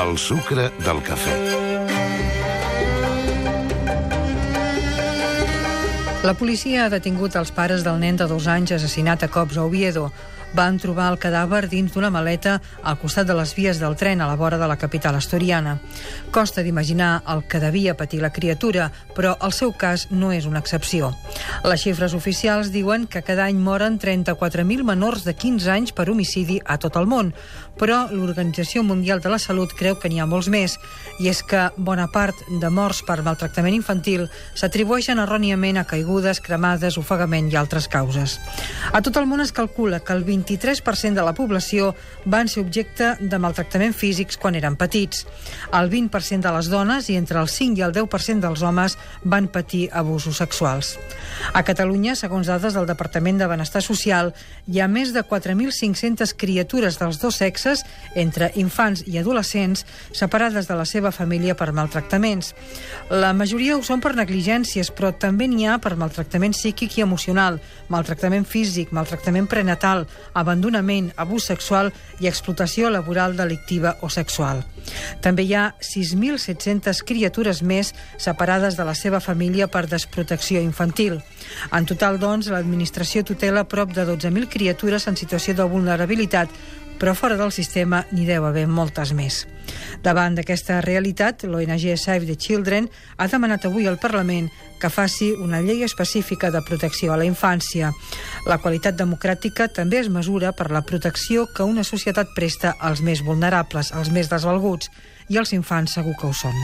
El sucre del cafè. La policia ha detingut els pares del nen de dos anys assassinat a cops a Oviedo. Van trobar el cadàver dins d'una maleta al costat de les vies del tren a la vora de la capital asturiana. Costa d'imaginar el que devia patir la criatura, però el seu cas no és una excepció. Les xifres oficials diuen que cada any moren 34.000 menors de 15 anys per homicidi a tot el món, però l'Organització Mundial de la Salut creu que n'hi ha molts més, i és que bona part de morts per maltractament infantil s'atribueixen erròniament a caigudes, cremades, ofegament i altres causes. A tot el món es calcula que el 23% de la població van ser objecte de maltractament físics quan eren petits. El 20% de les dones i entre el 5 i el 10% dels homes van patir abusos sexuals. A Catalunya, segons dades del Departament de Benestar Social, hi ha més de 4.500 criatures dels dos sexes, entre infants i adolescents, separades de la seva família per maltractaments. La majoria ho són per negligències, però també n'hi ha per maltractament psíquic i emocional, maltractament físic, maltractament prenatal, abandonament, abús sexual i explotació laboral delictiva o sexual. També hi ha 6.700 criatures més separades de la seva família per desprotecció infantil. En total, doncs, l'administració tutela prop de 12.000 criatures en situació de vulnerabilitat però fora del sistema n'hi deu haver moltes més. Davant d'aquesta realitat, l'ONG Save the Children ha demanat avui al Parlament que faci una llei específica de protecció a la infància. La qualitat democràtica també es mesura per la protecció que una societat presta als més vulnerables, als més desvalguts, i els infants segur que ho són.